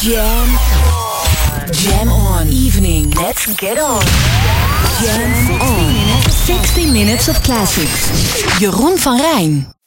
Jam on. Jam on. Evening. Let's get on. Jam on. 60 minutes of classics. Jeroen van Rijn.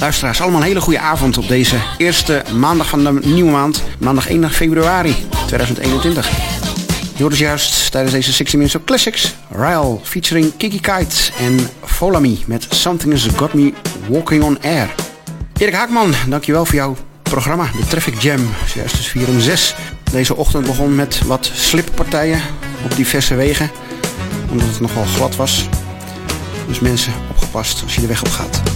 Luisteraars, allemaal een hele goede avond op deze eerste maandag van de nieuwe maand. Maandag 1 februari 2021. Je hoorde juist tijdens deze 60 Minutes of Classics. Ryle featuring Kiki Kite en Follow Me met Something Has Got Me Walking On Air. Erik Haakman, dankjewel voor jouw programma, de Traffic Jam. Juist dus 4 om 6. Deze ochtend begon met wat slippartijen op diverse wegen. Omdat het nogal glad was. Dus mensen, opgepast als je de weg op gaat.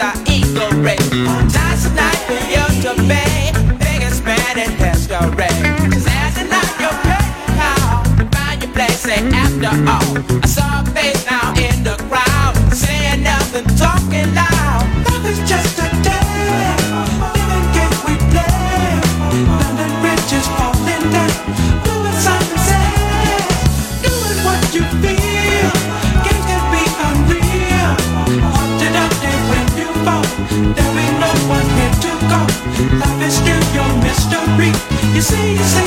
I eat the red. Last night to biggest man in find your place, after all. I saw a face now in the crowd, saying nothing, talking. see you.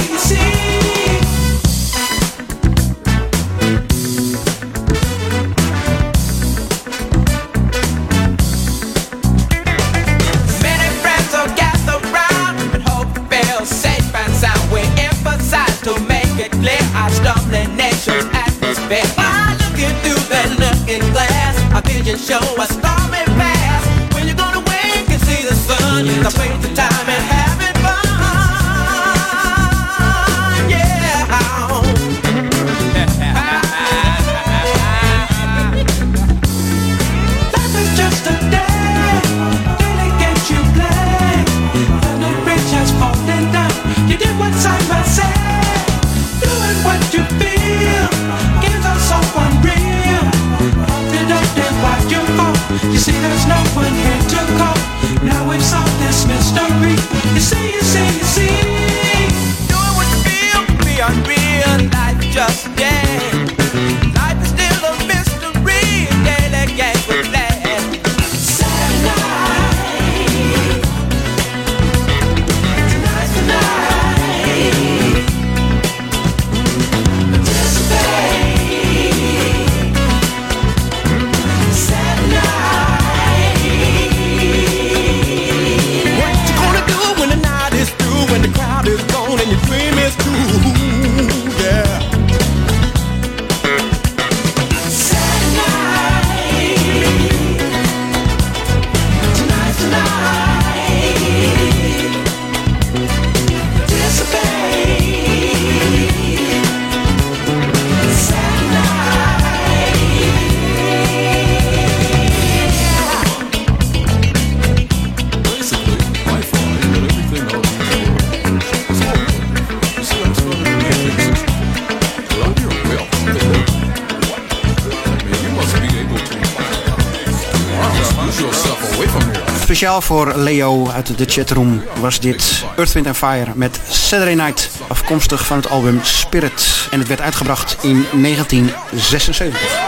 voor Leo uit de chatroom was dit Earthwind Fire met Saturday Night, afkomstig van het album Spirit. En het werd uitgebracht in 1976.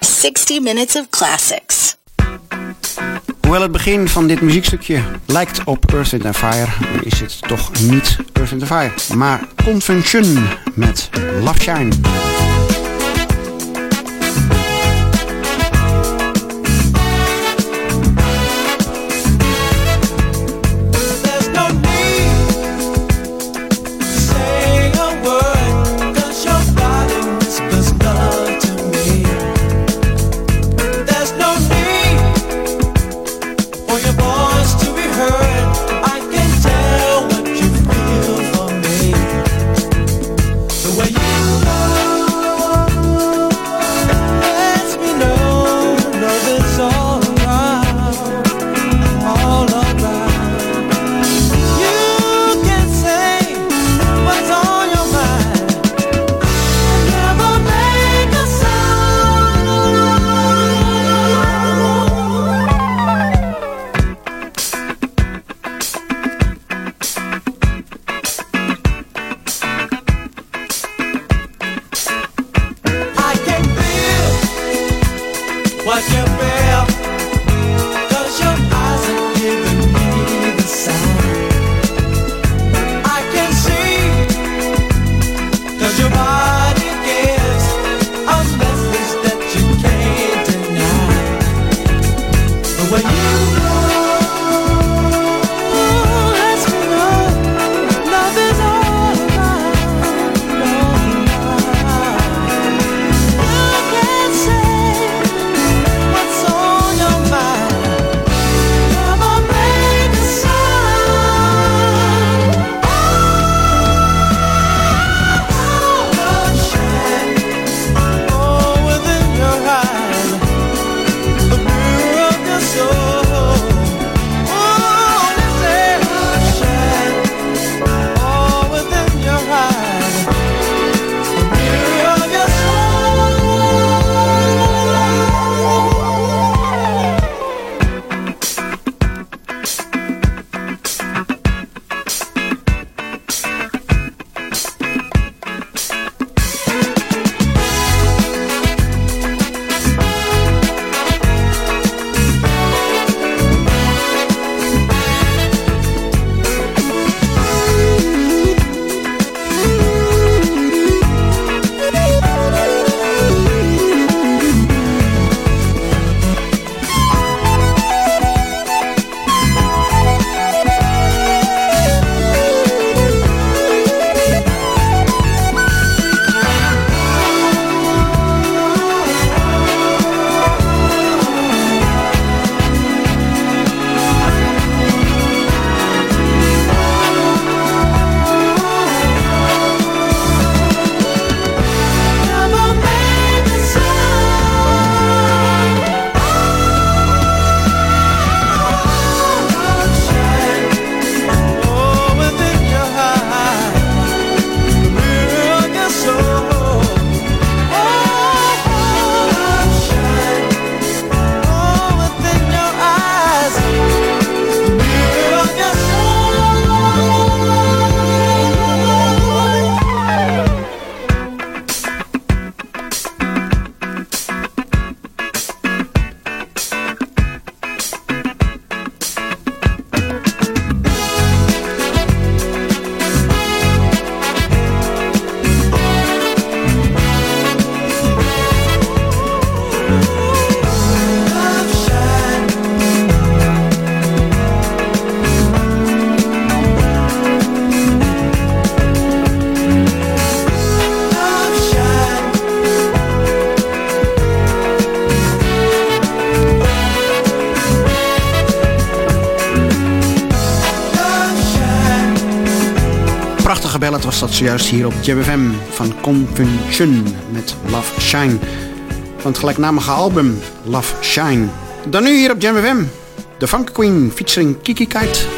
60 Minutes of Classics. Hoewel het begin van dit muziekstukje lijkt op Earthwind Fire, is het toch niet Earthwind Fire, maar Convention met Love Shine. zojuist hier op JBFM van Confucian met Love Shine. Van het gelijknamige album Love Shine. Dan nu hier op JBFM, de Funk Queen featuring Kiki Kite.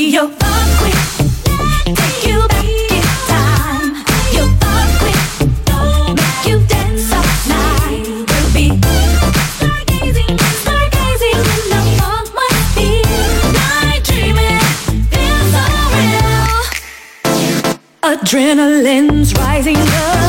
Adrenaline's rising up.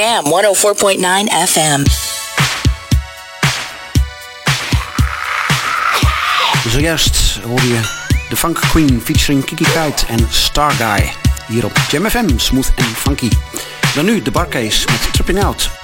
Jam 104.9 FM. Zojuist hoor je de Funk Queen featuring Kiki Kuit en Star Guy hier op Jam FM, smooth en funky. Dan nu de barcase met Tripping Out.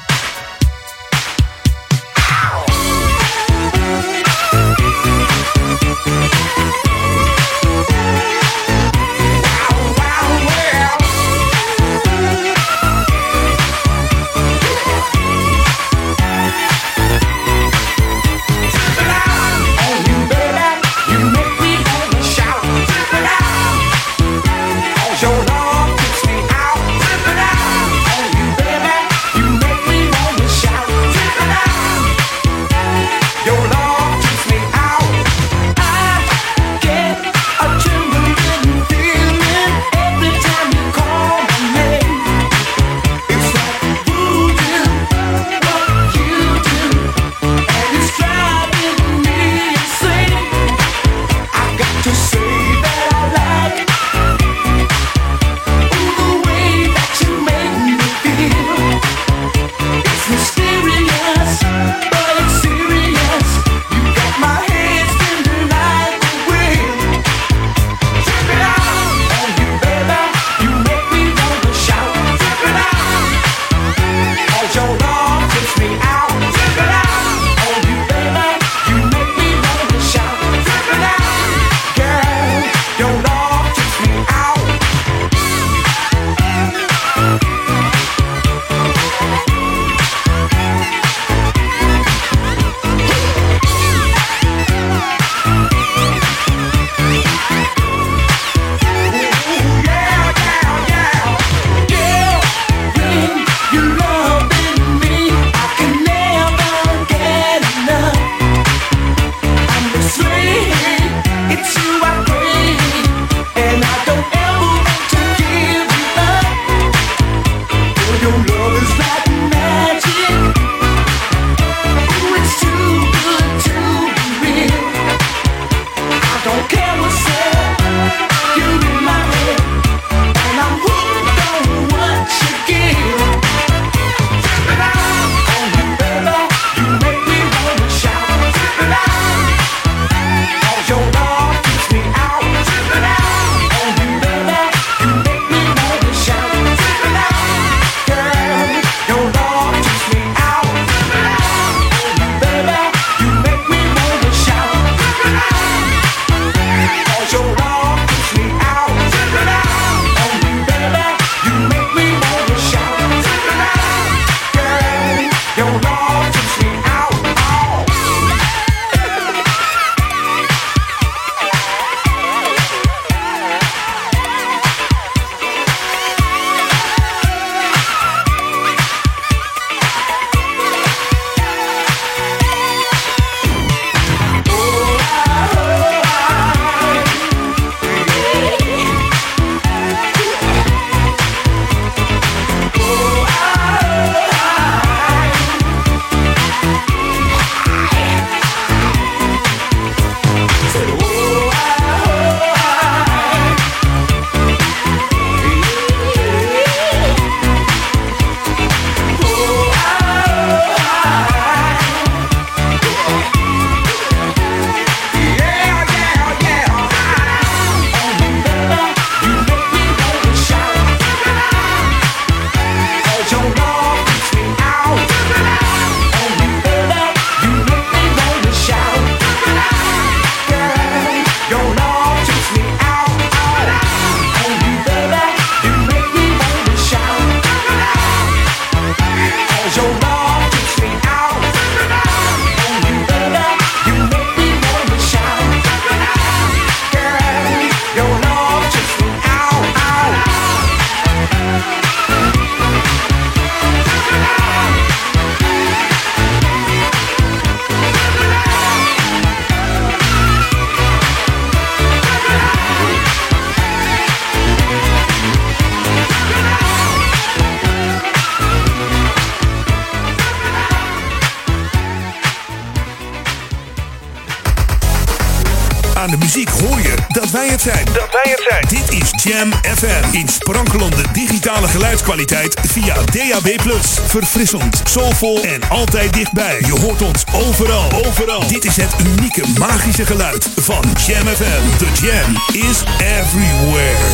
Aan de muziek hoor je dat wij het zijn. Dat wij het zijn. Dit is Jam FM. In sprankelende digitale geluidskwaliteit via DAB+. Verfrissend, soulvol en altijd dichtbij. Je hoort ons overal. Overal. Dit is het unieke magische geluid van Jam FM. The Jam is everywhere.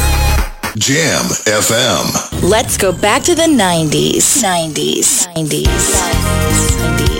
Jam FM. Let's go back to the 90s. 90s. 90s. 90s. 90s.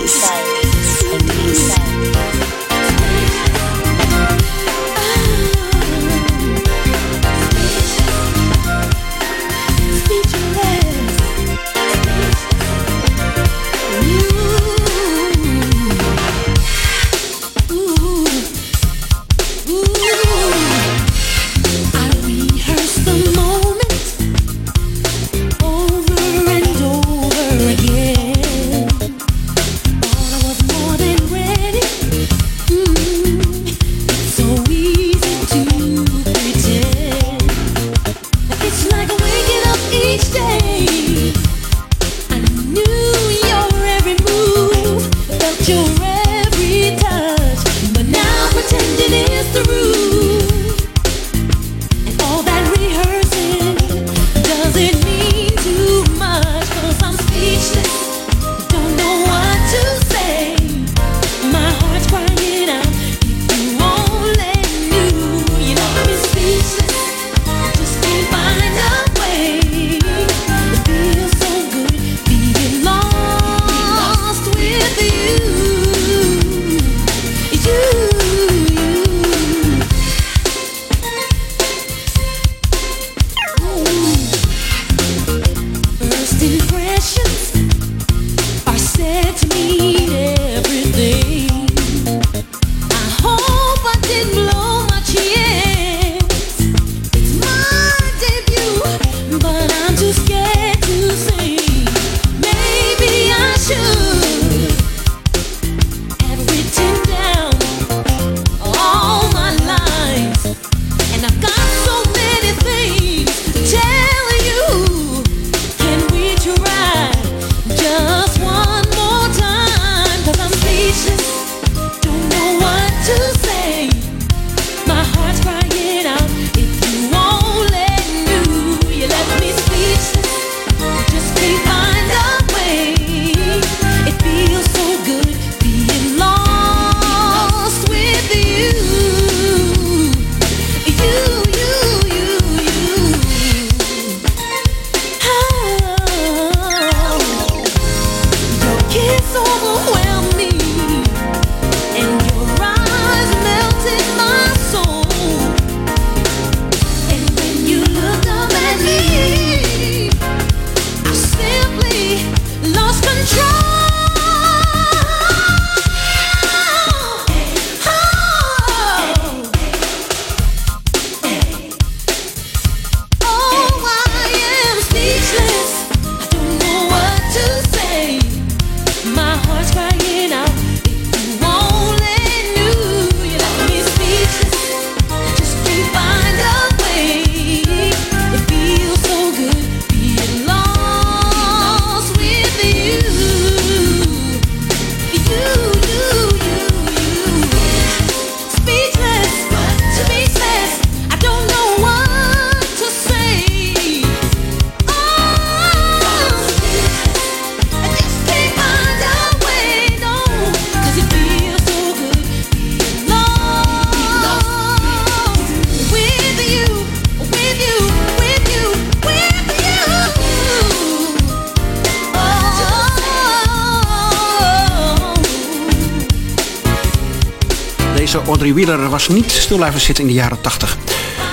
Wheeler was niet stil blijven zitten in de jaren 80.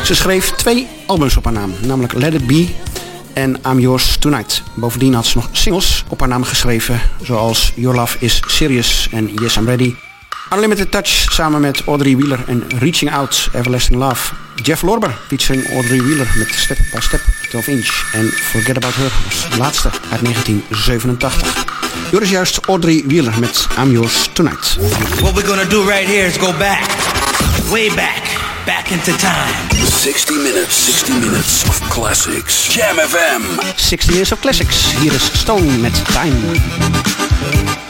Ze schreef twee albums op haar naam, namelijk Let It Be en I'm Yours Tonight. Bovendien had ze nog singles op haar naam geschreven, zoals Your Love Is Serious en Yes I'm Ready. Unlimited Touch samen met Audrey Wheeler en Reaching Out, Everlasting Love. Jeff Lorber featuring Audrey Wheeler met Step by Step, 12 Inch. En Forget About Her was de laatste uit 1987. Joris juist Audrey Wheeler met I'm Yours Tonight. What we're gonna do right here is go back, way back, back into time. 60 minutes, 60 minutes of classics. Jam FM. 60 Years of Classics. Hier is Stone met Time.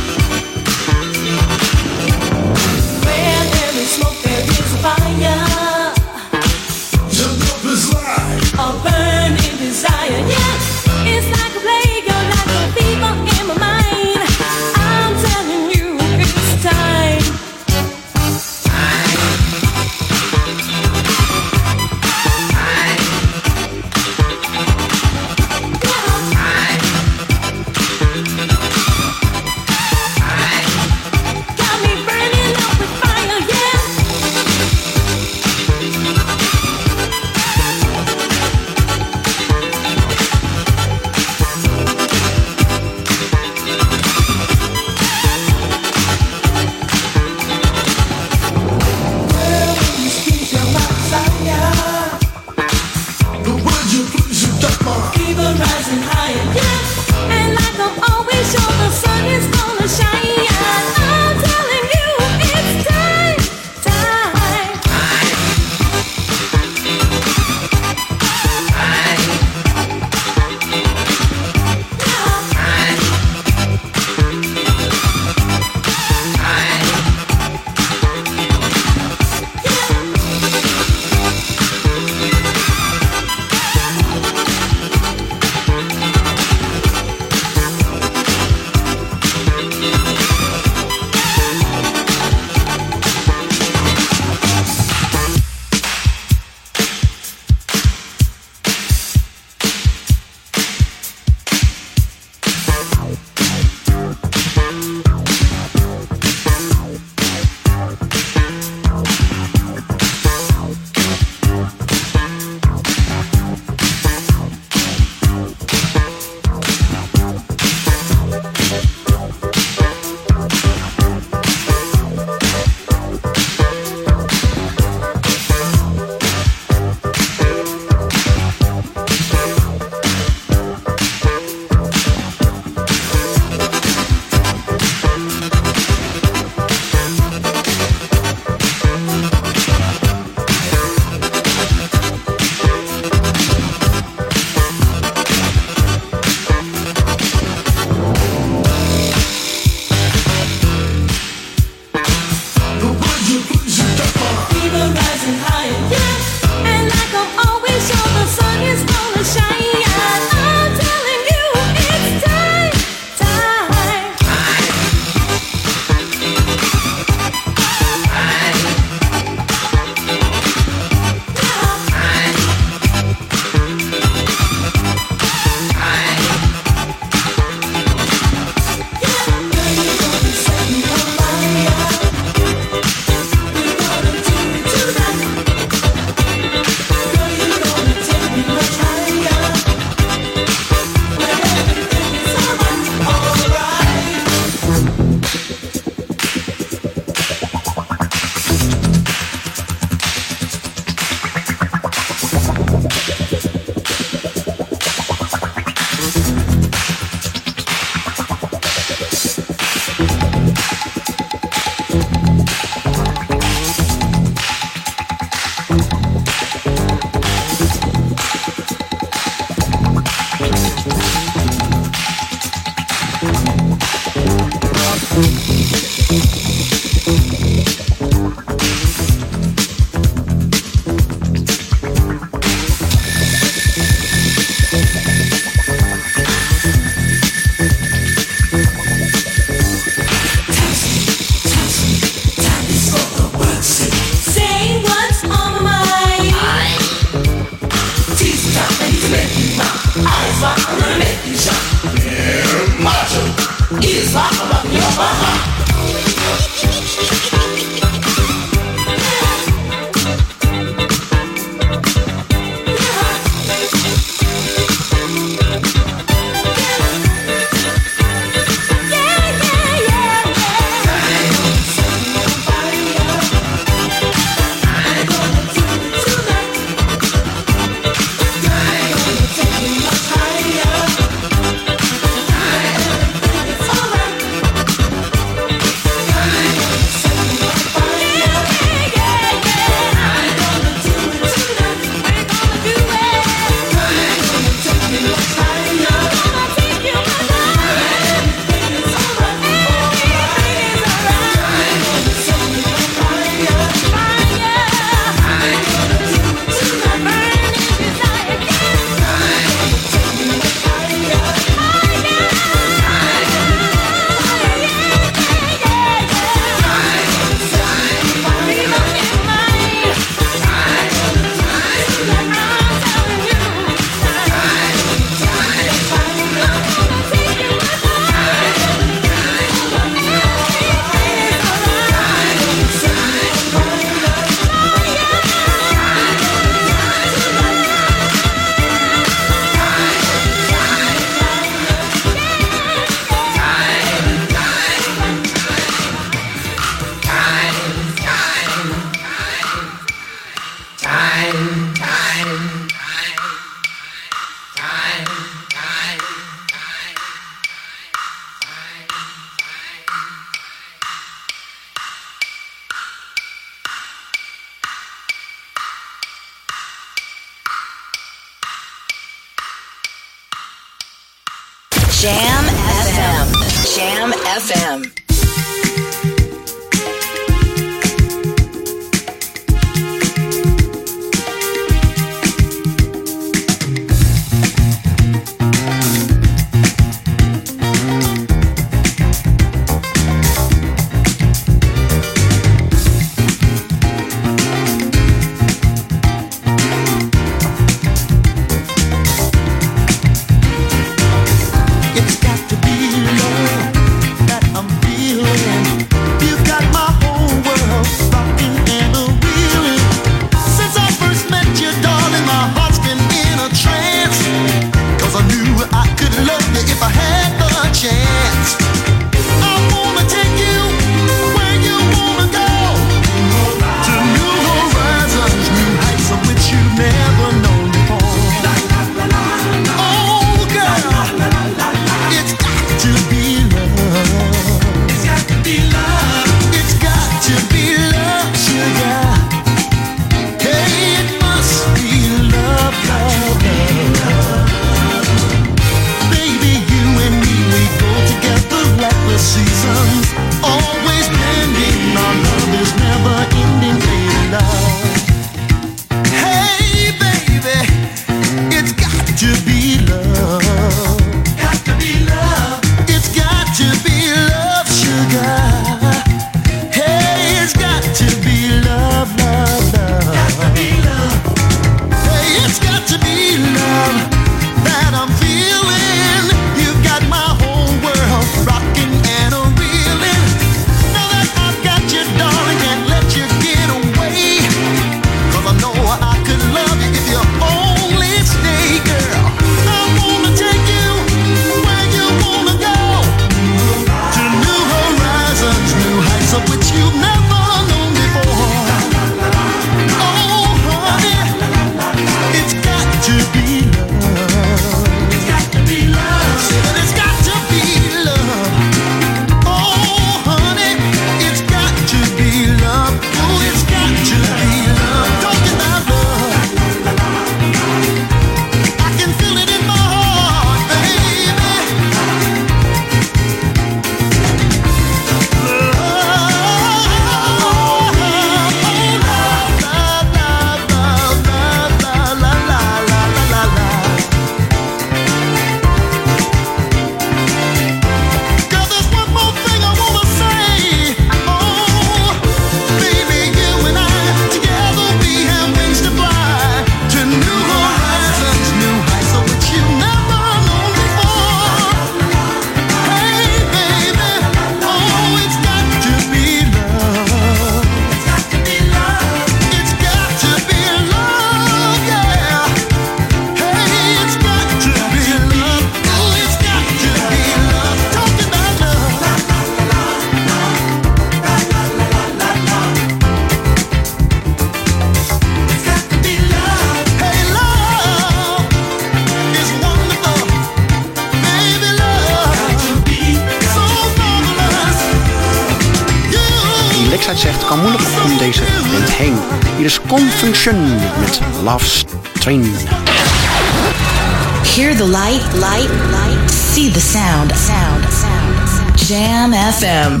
the sound, sound, sound, sound. Jam FM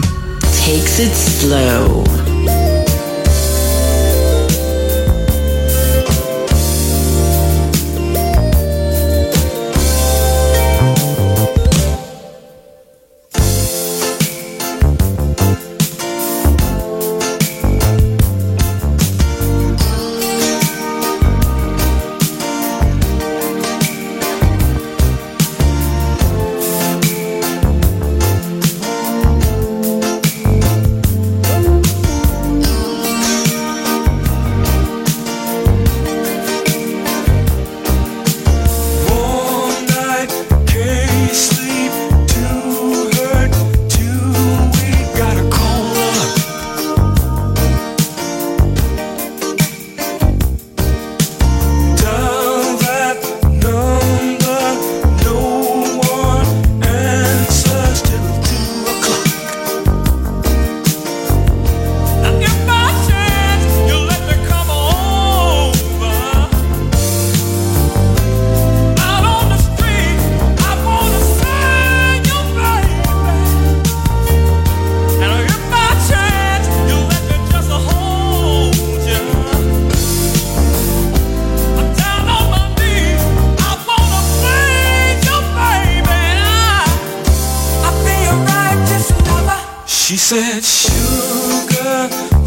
takes it slow. She said, Sugar.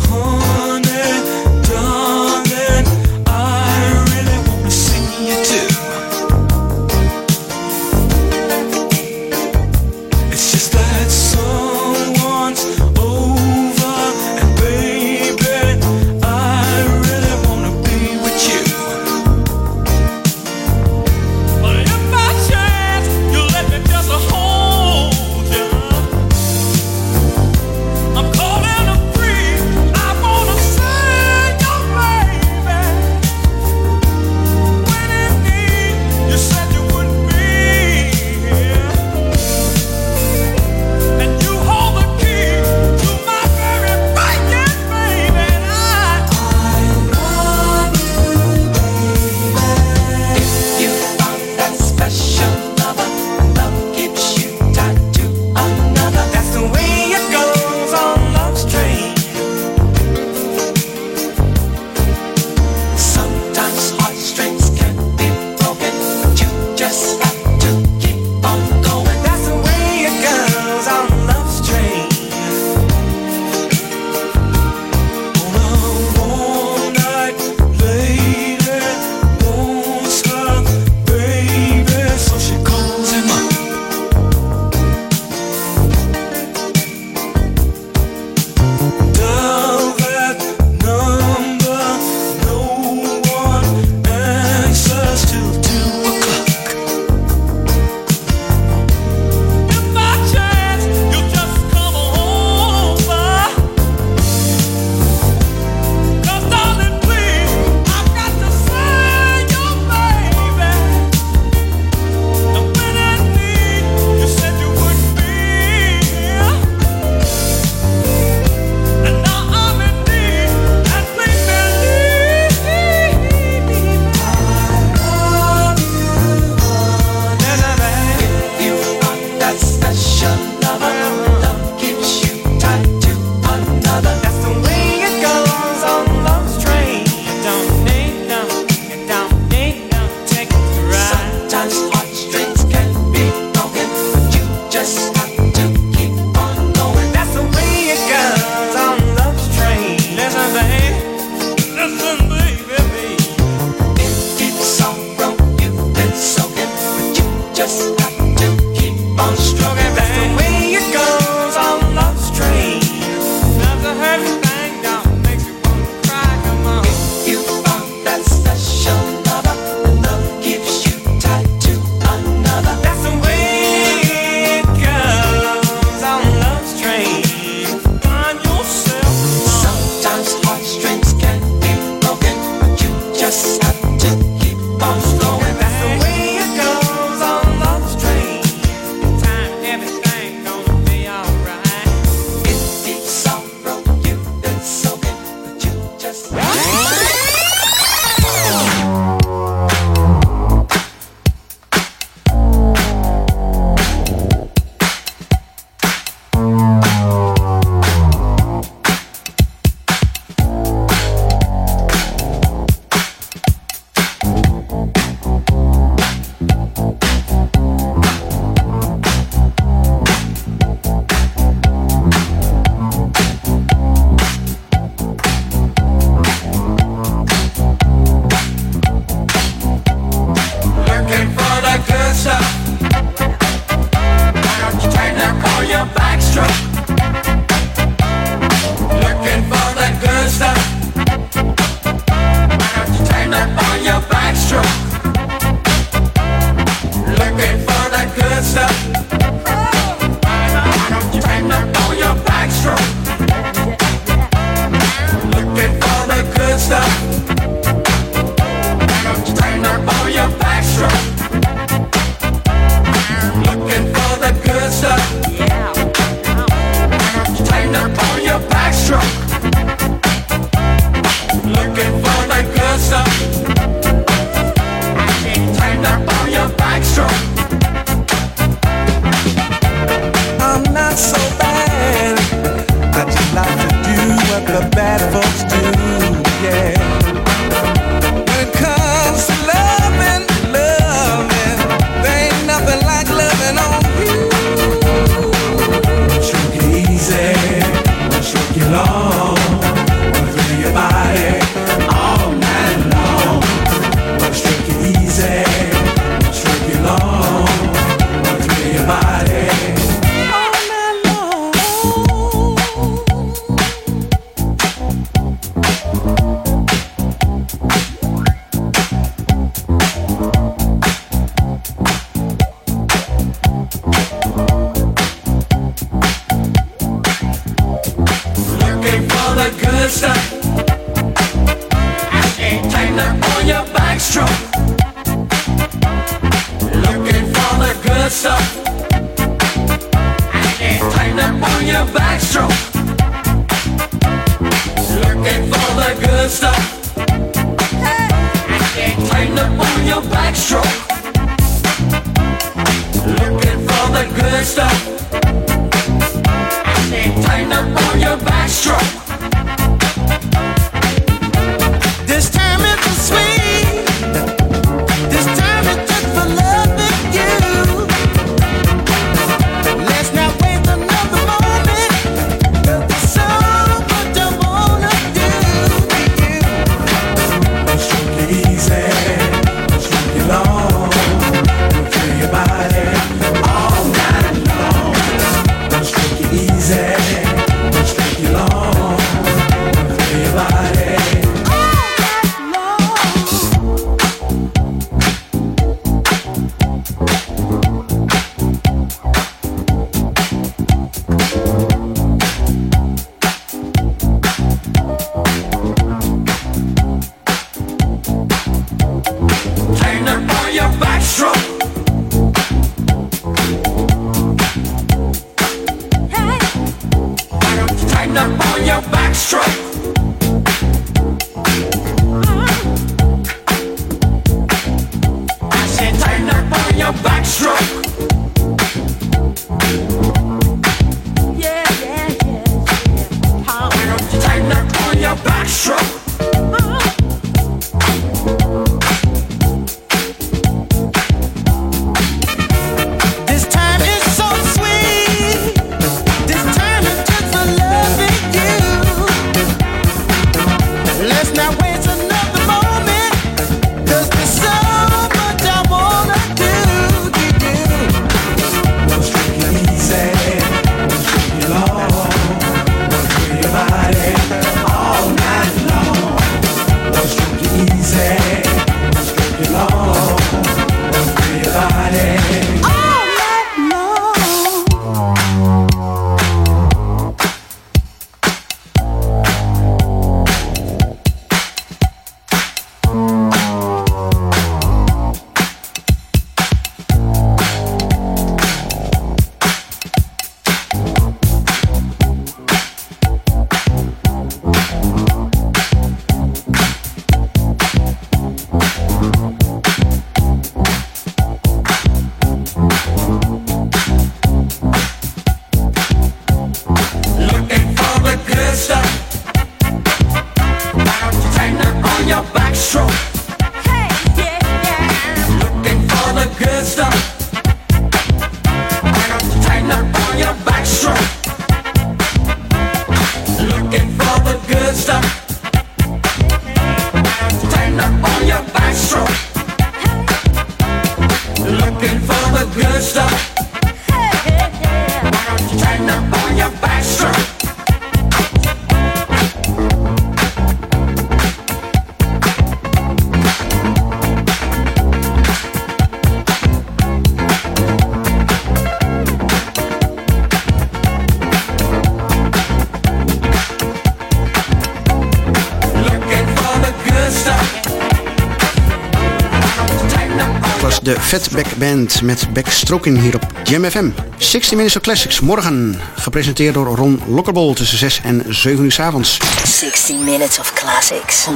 De Fatback Band met Backstroking hier op Jam FM. 60 Minutes of Classics, morgen gepresenteerd door Ron Lokkerbol tussen 6 en 7 uur s avonds. 60 Minutes of Classics. 104.9.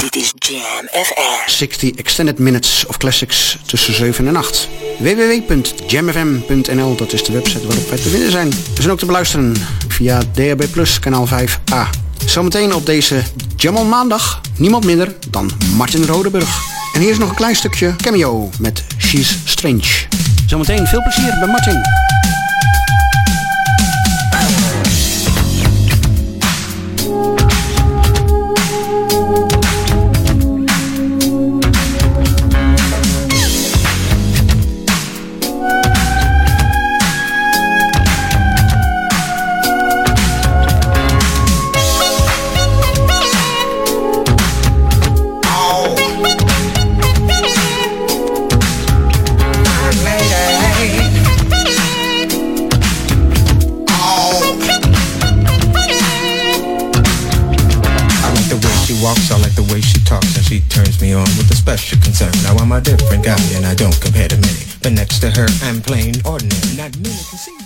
Dit is Jam FM. 60 Extended Minutes of Classics tussen 7 en 8. www.jamfm.nl, dat is de website waarop wij te vinden zijn. We zijn ook te beluisteren via DHB Plus kanaal 5A. Zometeen op deze Jam on maandag niemand minder dan Martin Rodeburg. En hier is nog een klein stukje cameo met She's Strange. Zometeen veel plezier bij Martin. She turns me on with a special concern. Now I'm a different guy, and I don't compare to many. But next to her, I'm plain ordinary. Not many can see.